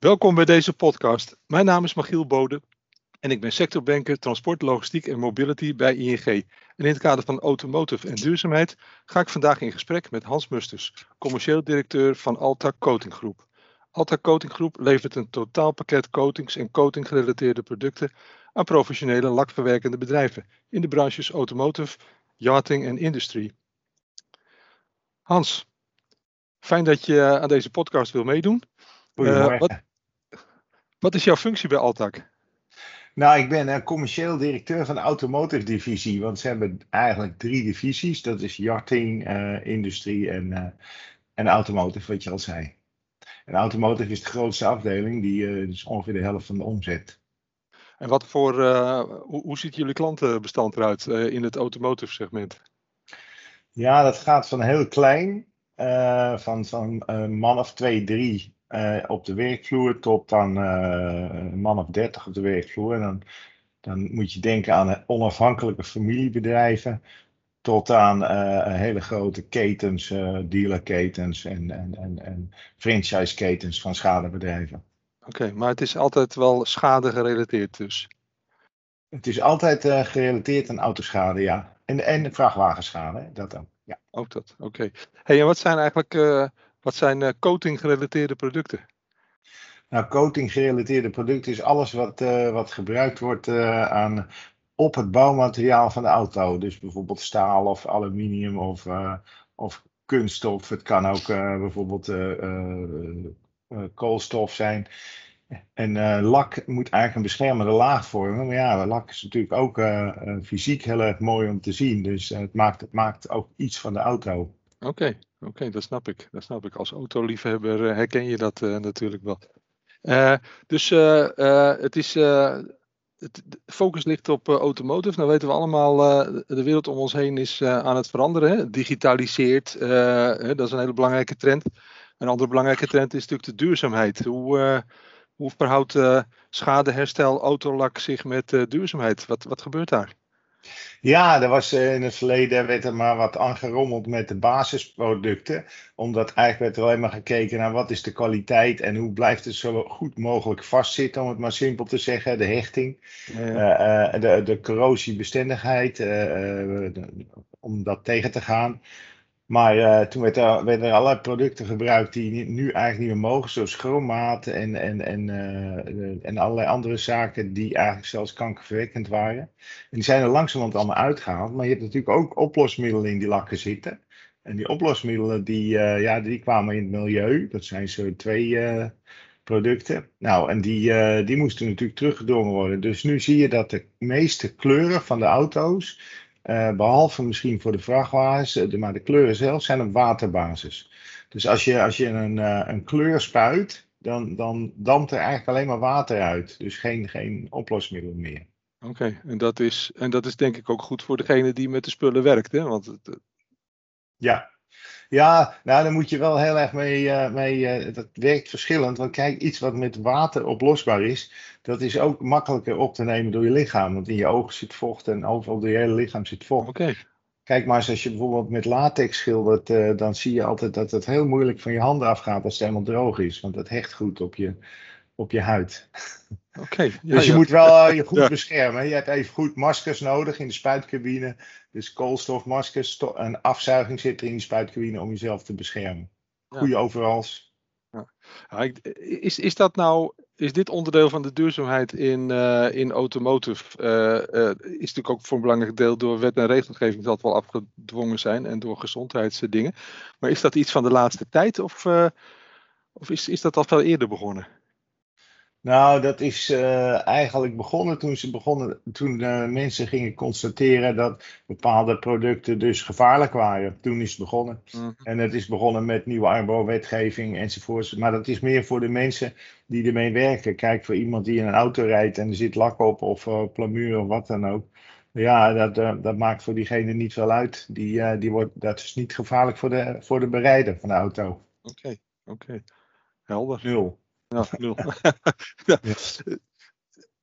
Welkom bij deze podcast. Mijn naam is Magiel Bode en ik ben sectorbanker transport, logistiek en mobility bij ING. En in het kader van automotive en duurzaamheid ga ik vandaag in gesprek met Hans Musters, commercieel directeur van Alta Coating Groep. Alta Coating Groep levert een totaalpakket coatings en coating-gerelateerde producten aan professionele lakverwerkende bedrijven in de branches automotive, yachting en industrie. Hans, fijn dat je aan deze podcast wil meedoen. Goedemorgen. wat, wat is jouw functie bij Altac? Nou, ik ben uh, commercieel directeur van de automotive divisie. Want ze hebben eigenlijk drie divisies. Dat is yachting, uh, industrie en, uh, en automotive, wat je al zei. En automotive is de grootste afdeling. Die is ongeveer de helft van de omzet. En wat voor, hoe, hoe, ziet jullie klantenbestand eruit in het automotive segment? Ja, dat gaat van heel klein. van van man of twee, drie uh, op de werkvloer tot dan uh, een man of dertig op de werkvloer. En dan, dan moet je denken aan onafhankelijke familiebedrijven tot aan uh, hele grote ketens, dealerketens en, en, en, en franchise-ketens van schadebedrijven. Oké, okay, maar het is altijd wel schade gerelateerd dus? Het is altijd gerelateerd aan autoschade, ja. En, en vrachtwagenschade, dat ook. Ja. Ook dat, oké. Okay. Hey, en wat zijn eigenlijk wat zijn uh, coating-gerelateerde producten? Nou, coating-gerelateerde producten is alles wat, uh, wat gebruikt wordt uh, aan, op het bouwmateriaal van de auto. Dus bijvoorbeeld staal of aluminium of, of kunststof. Het kan ook bijvoorbeeld koolstof zijn. En lak moet eigenlijk een beschermende laag vormen. Maar ja, lak is natuurlijk ook fysiek heel erg mooi om te zien. Dus het, maakt, het maakt ook iets van de auto. Oké, oké, dat snap ik. Dat snap ik. Als autoliefhebber uh, herken je dat uh, natuurlijk wel. Uh, dus het is, het, de focus ligt op automotive. Nou weten we allemaal, de wereld om ons heen is aan het veranderen. Hè? Digitaliseert, dat is een hele belangrijke trend. Een andere belangrijke trend is natuurlijk de duurzaamheid. Hoe, hoe verhoudt schadeherstel autolak zich met duurzaamheid? Wat, wat gebeurt daar? Ja, er was eh, in het verleden werd er maar wat aangerommeld met de basisproducten. Omdat eigenlijk werd er alleen maar gekeken naar wat is de kwaliteit en hoe blijft het zo goed mogelijk vastzitten, om het maar simpel te zeggen. De hechting, ja. uh, de, de corrosiebestendigheid, uh, om dat tegen te gaan. Maar uh, toen werd er, er allerlei producten gebruikt die nu eigenlijk niet meer mogen, zoals chromaten en, en, en, uh, en allerlei andere zaken die eigenlijk zelfs kankerverwekkend waren. En die zijn er langzamerhand allemaal uitgehaald. Maar je hebt natuurlijk ook oplosmiddelen in die lakken zitten. En die oplosmiddelen die, ja, die kwamen in het milieu. Dat zijn zo twee producten. Nou, en die, die moesten natuurlijk teruggedrongen worden. Dus nu zie je dat de meeste kleuren van de auto's uh, behalve misschien voor de vrachtwagens, de, maar de kleuren zelf zijn op waterbasis. Dus als je, als je een, uh, een kleur spuit, dan, dan dampt er eigenlijk alleen maar water uit. Dus geen, geen oplosmiddel meer. Oké, okay, en, dat is, en dat is denk ik ook goed voor degene die met de spullen werkt. Hè? Want het, ja, ja, nou daar moet je wel heel erg mee, uh, mee uh, dat werkt verschillend. Want kijk, iets wat met water oplosbaar is, dat is ook makkelijker op te nemen door je lichaam. Want in je ogen zit vocht en overal door je hele lichaam zit vocht. Oké. Kijk maar eens, als je bijvoorbeeld met latex schildert, uh, dan zie je altijd dat het heel moeilijk van je handen afgaat als het helemaal droog is. Want dat hecht goed op je, op je huid. Oké. Okay, ja, dus je ja. moet wel uh, je goed ja. beschermen. Je hebt even goed maskers nodig in de spuitcabine. Dus koolstofmaskers en afzuiging zit er in de spuitcabine om jezelf te beschermen. Goede overals. Is, is dat nou, is dit onderdeel van de duurzaamheid in, uh, in automotive? Uh, uh, is natuurlijk ook voor een belangrijk deel door wet en regelgeving dat wel afgedwongen zijn en door gezondheidsdingen. Maar is dat iets van de laatste tijd of, of is, is dat al veel eerder begonnen? Nou, dat is uh, eigenlijk begonnen toen ze begonnen, toen uh, mensen gingen constateren dat bepaalde producten dus gevaarlijk waren. Toen is het begonnen. Mm. En het is begonnen met nieuwe arbeidswetgeving enzovoort. Maar dat is meer voor de mensen die ermee werken. Kijk, voor iemand die in een auto rijdt en er zit lak op of uh, plamuur of wat dan ook. Ja, dat, dat maakt voor diegene niet veel uit. Die, die wordt, dat is niet gevaarlijk voor de, voor de berijder van de auto. Oké, okay, oké. Okay. Helder. Nul. Ja, nul. ja.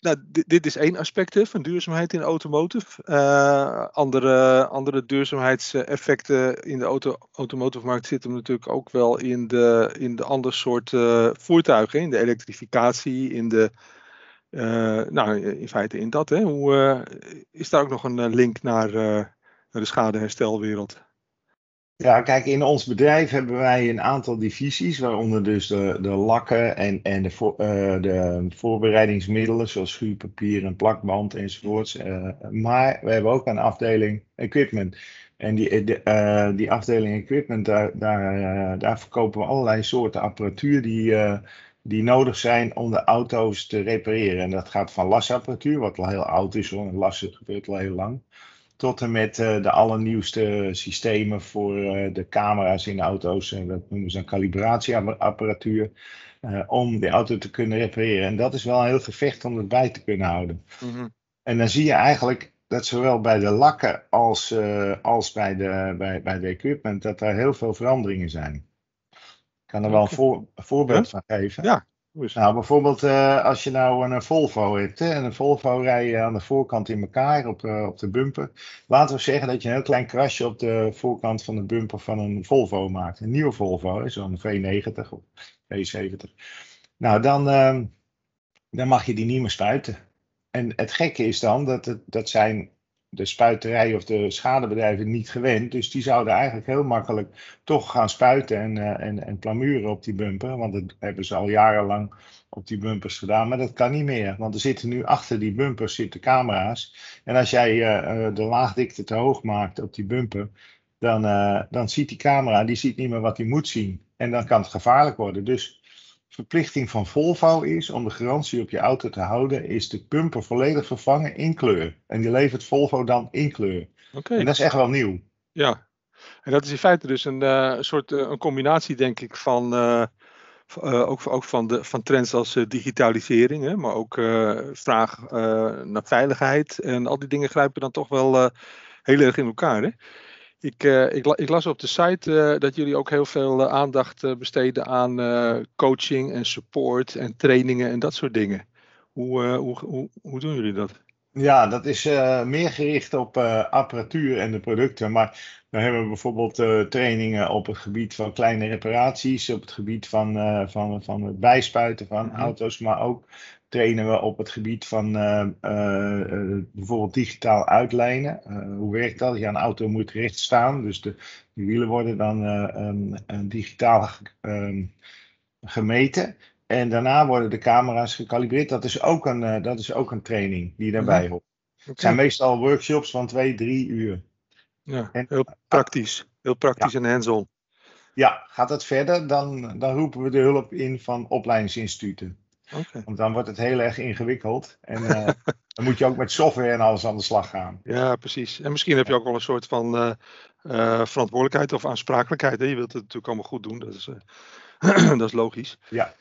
nou, dit, dit, is één aspect van duurzaamheid in automotive. Uh, andere, andere duurzaamheidseffecten in de auto, automotive markt zitten natuurlijk ook wel in de, in de andere soort uh, voertuigen. In de elektrificatie, in de, uh, nou in feite in dat. Hè. Hoe, is daar ook nog een link naar, naar de schadeherstelwereld? Ja, kijk, in ons bedrijf hebben wij een aantal divisies, waaronder dus de, de lakken en, en de, voor, uh, de voorbereidingsmiddelen, zoals schuurpapier en plakband enzovoorts. Uh, maar we hebben ook een afdeling equipment. En die, de, uh, die afdeling equipment, daar, daar, daar verkopen we allerlei soorten apparatuur die, die nodig zijn om de auto's te repareren. En dat gaat van lasapparatuur, wat al heel oud is, hoor. lassen gebeurt al heel lang tot en met uh, de allernieuwste systemen voor uh, de camera's in auto's. En dat noemen ze een calibratieapparatuur. Uh, om de auto te kunnen repareren. En dat is wel een heel gevecht om het bij te kunnen houden. Mm -hmm. En dan zie je eigenlijk dat zowel bij de lakken als, als bij, de, bij, bij de equipment, dat er heel veel veranderingen zijn. Ik kan er wel een, voor, voorbeeld van geven. Ja, nou, bijvoorbeeld uh, als je nou een Volvo hebt. Hè, en een Volvo rij je aan de voorkant in elkaar op, uh, op de bumper. Laten we zeggen dat je een heel klein krasje op de voorkant van de bumper van een Volvo maakt. Een nieuwe Volvo, zo'n V90 of V70. Nou, dan, uh, dan mag je die niet meer spuiten. En het gekke is dan dat het, dat zijn de spuiterij of de schadebedrijven niet gewend. Dus die zouden eigenlijk heel makkelijk toch gaan spuiten en, uh, en, en plamuren op die bumper. Want dat hebben ze al jarenlang op die bumpers gedaan. Maar dat kan niet meer. Want er zitten nu achter die bumpers zitten camera's. En als jij uh, de laagdikte te hoog maakt op die bumper. Dan, dan ziet die camera, die ziet niet meer wat hij moet zien. En dan kan het gevaarlijk worden. Dus verplichting van Volvo is om de garantie op je auto te houden, is de bumper volledig vervangen in kleur. En die levert Volvo dan in kleur. Okay. En dat is echt wel nieuw. Ja, en dat is in feite dus een, uh, soort uh, een combinatie, denk ik, van, uh, ook, ook van, de, van trends als digitalisering, hè, maar ook vraag naar veiligheid. En al die dingen grijpen dan toch wel heel erg in elkaar. Hè? Ik, uh, ik, ik, las op de site uh, dat jullie ook heel veel uh, aandacht besteden aan coaching en support en trainingen en dat soort dingen. Hoe, hoe, hoe, hoe doen jullie dat? Ja, dat is meer gericht op apparatuur en de producten. Maar we hebben bijvoorbeeld trainingen op het gebied van kleine reparaties, op het gebied van, van, van het bijspuiten van -hmm. auto's, maar ook trainen we op het gebied van uh, uh, bijvoorbeeld digitaal uitlijnen. hoe werkt dat? Ja, een auto moet recht staan, dus de, de wielen worden dan um, digitaal um, gemeten. En daarna worden de camera's gekalibreerd. Dat is ook een, dat is ook een training die daarbij mhm. hoort. Okay. Het zijn meestal workshops van twee, drie uur. Ja, en, heel praktisch. Heel praktisch ja. en hands-on. Ja, gaat het verder, dan, dan roepen we de hulp in van opleidingsinstituten. Okay. Want dan wordt het heel erg ingewikkeld. En uh, dan moet je ook met software en alles aan de slag gaan. Ja, precies. En misschien heb je ook wel een soort van uh, uh, verantwoordelijkheid of aansprakelijkheid. Hè? Je wilt het natuurlijk allemaal goed doen. Dat is, dat is logisch. Ja.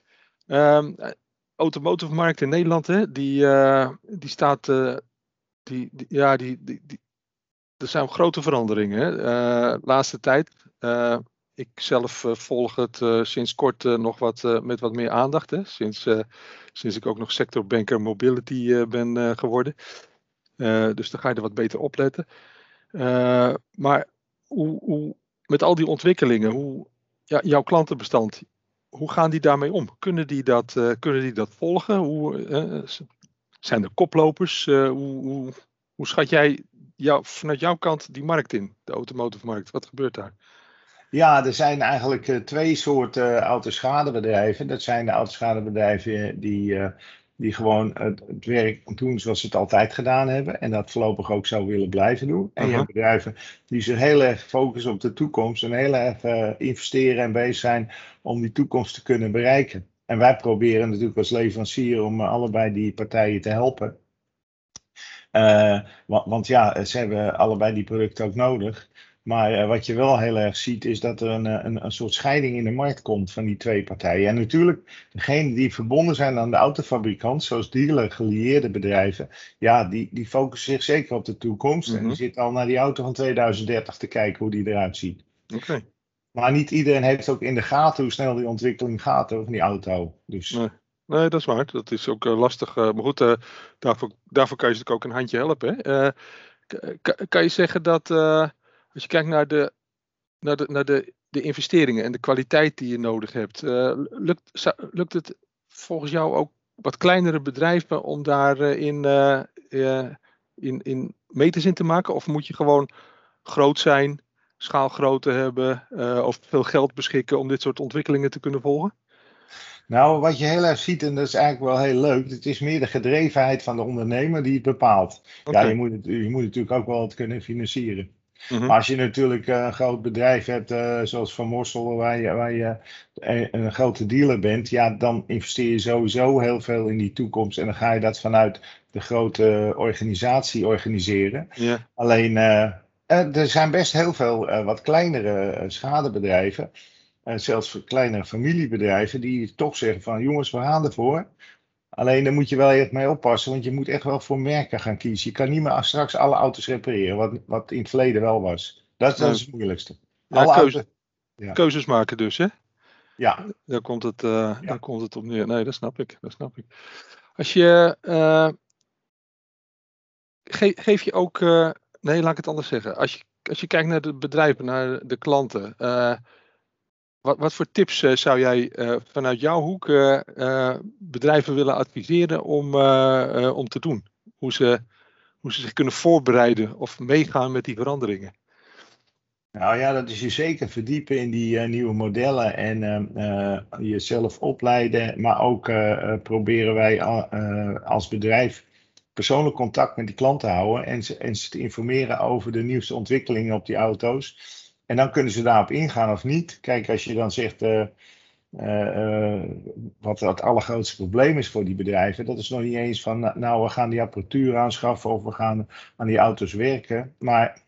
Um, automotive markt in Nederland, hè, die, die staat. die, die, ja, die, die, die, er zijn grote veranderingen. Hè. laatste tijd ik zelf uh, volg het uh, sinds kort uh, nog wat met wat meer aandacht. Hè? Sinds, sinds ik ook nog sectorbanker mobility ben geworden. dus dan ga je er wat beter op letten. maar hoe, hoe, met al die ontwikkelingen, hoe, ja, jouw klantenbestand, hoe gaan die daarmee om? Kunnen die dat, kunnen die dat volgen? Hoe, zijn er koplopers? hoe, hoe, hoe schat jij vanuit jouw kant die markt in, de automotive markt? Wat gebeurt daar? Ja, er zijn eigenlijk uh, twee soorten uh, autoschadebedrijven. Dat zijn de autoschadebedrijven die, uh, die gewoon het, het, werk doen zoals ze het altijd gedaan hebben. En dat voorlopig ook zou willen blijven doen. En je hebt bedrijven die zich heel erg focussen op de toekomst. En heel erg investeren en bezig zijn om die toekomst te kunnen bereiken. En wij proberen natuurlijk als leverancier om allebei die partijen te helpen. Want, want, ja, ze hebben allebei die producten ook nodig. Maar uh, wat je wel heel erg ziet, is dat er een, eh, een, een soort scheiding in de markt komt van die twee partijen. En natuurlijk, degenen die verbonden zijn aan de autofabrikant, zoals dealer, gelieerde bedrijven, ja, die, die focussen zich zeker op de toekomst. Mm -hmm. En die zitten al naar die auto van 2030 te kijken hoe die eruit ziet. Okay. Maar niet iedereen heeft ook in de gaten hoe snel die ontwikkeling gaat van die auto. Dus. Nee. nee, dat is waar. Dat is ook lastig. maar goed, daarvoor, daarvoor kan je natuurlijk ook een handje helpen. Hè? kan je zeggen dat als je kijkt naar de, naar de, naar de, de investeringen en de kwaliteit die je nodig hebt, lukt, lukt het volgens jou ook wat kleinere bedrijven om daarin in, in, in meters in te maken? Of moet je gewoon groot zijn, schaalgrootte hebben uh, of veel geld beschikken om dit soort ontwikkelingen te kunnen volgen? Nou, wat je heel erg ziet, en dat is eigenlijk wel heel leuk, het is meer de gedrevenheid van de ondernemer die het bepaalt. Ja, je moet, het, je moet natuurlijk ook wel het kunnen financieren. Mhm. Maar als je natuurlijk een groot bedrijf hebt, uh, zoals Van Morsel, waar je, waar je een, grote dealer bent, ja, dan investeer je sowieso heel veel in die toekomst. En dan ga je dat vanuit de grote organisatie organiseren. Alleen, uh, er zijn best heel veel uh, wat kleinere schadebedrijven, zelfs kleinere familiebedrijven, die toch zeggen van jongens, we gaan ervoor. Alleen daar moet je wel echt mee oppassen, want je moet echt wel voor merken gaan kiezen. Je kan niet meer straks alle auto's repareren, wat, wat in het verleden wel was. Dat, dat is het moeilijkste. Ja, ja. Keuzes maken dus, hè? Ja. Daar komt, het, uh, daar komt het op neer. Nee, dat snap ik. Dat snap ik. Als je. Uh, geef je ook. Uh, nee, laat ik het anders zeggen. Als je, als je kijkt naar de bedrijven, naar de klanten. Wat, wat, voor tips uh, zou jij uh, vanuit jouw hoek uh, bedrijven willen adviseren om, om te doen? Hoe ze, hoe ze zich kunnen voorbereiden of meegaan met die veranderingen? Nou ja, dat is je zeker verdiepen in die nieuwe modellen en jezelf opleiden. Maar ook proberen wij als bedrijf persoonlijk contact met die klanten te houden en ze, en ze te informeren over de nieuwste ontwikkelingen op die auto's. En dan kunnen ze daarop ingaan of niet. Kijk, als je dan zegt uh, uh, wat het allergrootste probleem is voor die bedrijven, dat is nog niet eens van, nou, nou, we gaan die apparatuur aanschaffen of we gaan aan die auto's werken. Maar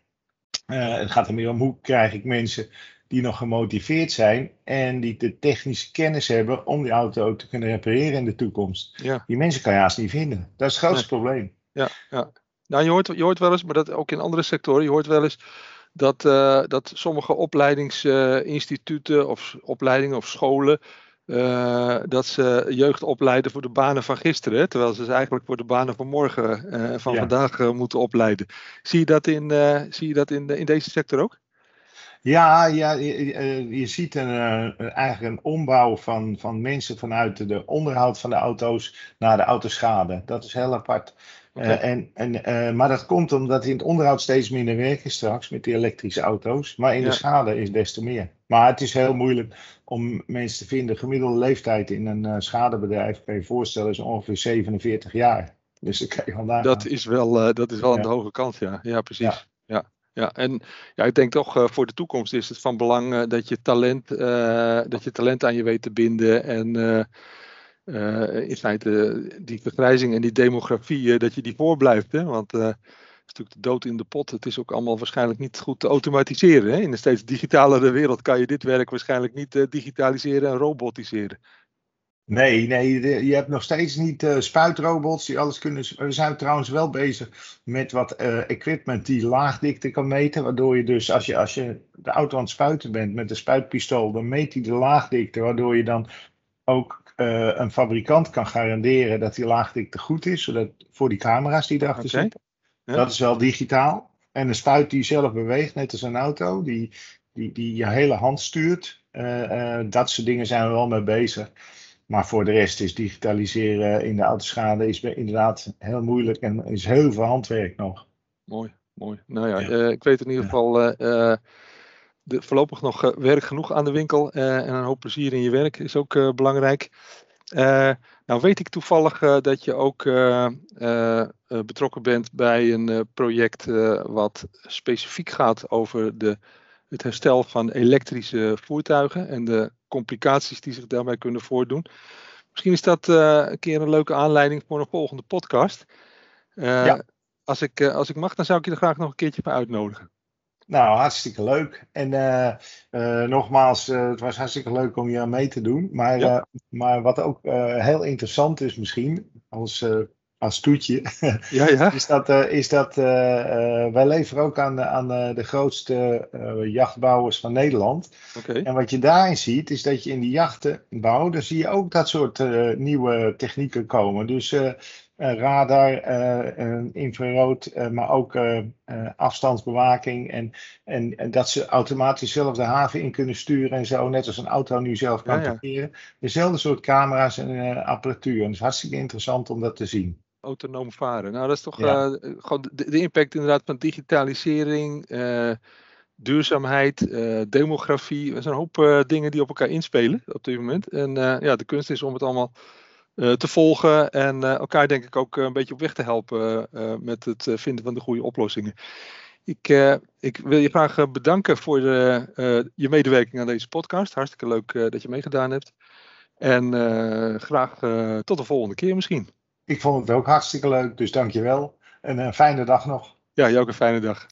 het gaat er meer om hoe krijg ik mensen die nog gemotiveerd zijn en die de technische kennis hebben om die auto ook te kunnen repareren in de toekomst. Ja. Die mensen kan je haast niet vinden. Dat is het grootste probleem. Ja, ja. Nou, je hoort, je hoort wel eens, maar dat ook in andere sectoren, je hoort wel eens dat, uh, dat sommige opleidingsinstituten of opleidingen of scholen. Uh, dat ze jeugd opleiden voor de banen van gisteren, terwijl ze eigenlijk voor de banen van morgen en uh, van vandaag moeten opleiden. Zie je dat in, zie je dat in, in deze sector ook? Ja, ja je, je ziet een, eigenlijk een ombouw van, van mensen vanuit de onderhoud van de auto's naar de autoschade. Dat is heel apart. Eh, en, en, uh, maar dat komt omdat in het onderhoud steeds minder werk is straks met die elektrische auto's. Maar in de schade is des te meer. Maar het is heel moeilijk om mensen te vinden. Gemiddelde leeftijd in een uh, schadebedrijf, kan je je voorstellen, is ongeveer 47 jaar. Dus dan kan je vandaag. Dat is wel, dat is wel aan de hoge kant, ja. Ja, precies. Ja. ja. en ja, ik denk toch voor de toekomst is het van belang dat je talent, dat je talent aan je weet te binden. En uh, in feite die vergrijzing en die demografie, uh, dat je die voorblijft. Hè? Want uh, het is natuurlijk de dood in de pot. Het is ook allemaal waarschijnlijk niet goed te automatiseren. Hè? In een steeds digitalere wereld kan je dit werk waarschijnlijk niet digitaliseren en robotiseren. Nee, nee, je hebt nog steeds niet spuitrobots die alles kunnen. We zijn trouwens wel bezig met wat equipment die laagdikte kan meten. Waardoor je dus, als je, als je de auto aan het spuiten bent met een spuitpistool, dan meet hij de laagdikte. Waardoor je dan ook uh, een fabrikant kan garanderen dat die laagdikte goed is, zodat voor die camera's die erachter okay. zitten. Dat is wel digitaal. En een spuit die zelf beweegt, net als een auto, die, die, die je hele hand stuurt. Uh, uh, dat soort dingen zijn we wel mee bezig. Maar voor de rest is digitaliseren in de autoschade is inderdaad heel moeilijk en is heel veel handwerk nog. Mooi, mooi. Nou ja, ja. ik weet in ieder geval de, voorlopig nog uh, werk genoeg aan de winkel uh, en een hoop plezier in je werk is ook uh, belangrijk. nou weet ik toevallig dat je ook betrokken bent bij een project wat specifiek gaat over de, het herstel van elektrische voertuigen en de complicaties die zich daarbij kunnen voordoen. Misschien is dat een keer een leuke aanleiding voor een volgende podcast. Ja. als, ik, als ik mag, dan zou ik je er graag nog een keertje voor uitnodigen. Nou, hartstikke leuk. En uh, uh, nogmaals, uh, het was hartstikke leuk om hier aan mee te doen. Maar, ja. maar wat ook heel interessant is misschien, als als toetje. Ja, ja. is dat, is dat wij leveren ook aan, aan de grootste jachtbouwers van Nederland. Okay. En wat je daarin ziet, is dat je in die jachtenbouw, dan zie je ook dat soort nieuwe technieken komen. Dus radar, infrarood, maar ook afstandsbewaking. En, en, en, dat ze automatisch zelf de haven in kunnen sturen en zo, net als een auto nu zelf kan Ja, parkeren. Dezelfde soort camera's en apparatuur. En het is hartstikke interessant om dat te zien. autonoom varen. Nou, dat is toch Ja. eh, gewoon de, de impact inderdaad van digitalisering, eh, duurzaamheid, eh, demografie. Er zijn een hoop eh, dingen die op elkaar inspelen op dit moment. En eh, ja, de kunst is om het allemaal eh, te volgen en eh, elkaar denk ik ook eh, een beetje op weg te helpen eh, met het eh, vinden van de goede oplossingen. Ik, eh, ik wil je graag eh, bedanken voor de, eh, je medewerking aan deze podcast. Hartstikke leuk eh, dat je meegedaan hebt. En eh, graag eh, tot de volgende keer misschien. Ik vond het ook hartstikke leuk, dus dankjewel. En een fijne dag nog. Ja, jou ook een fijne dag.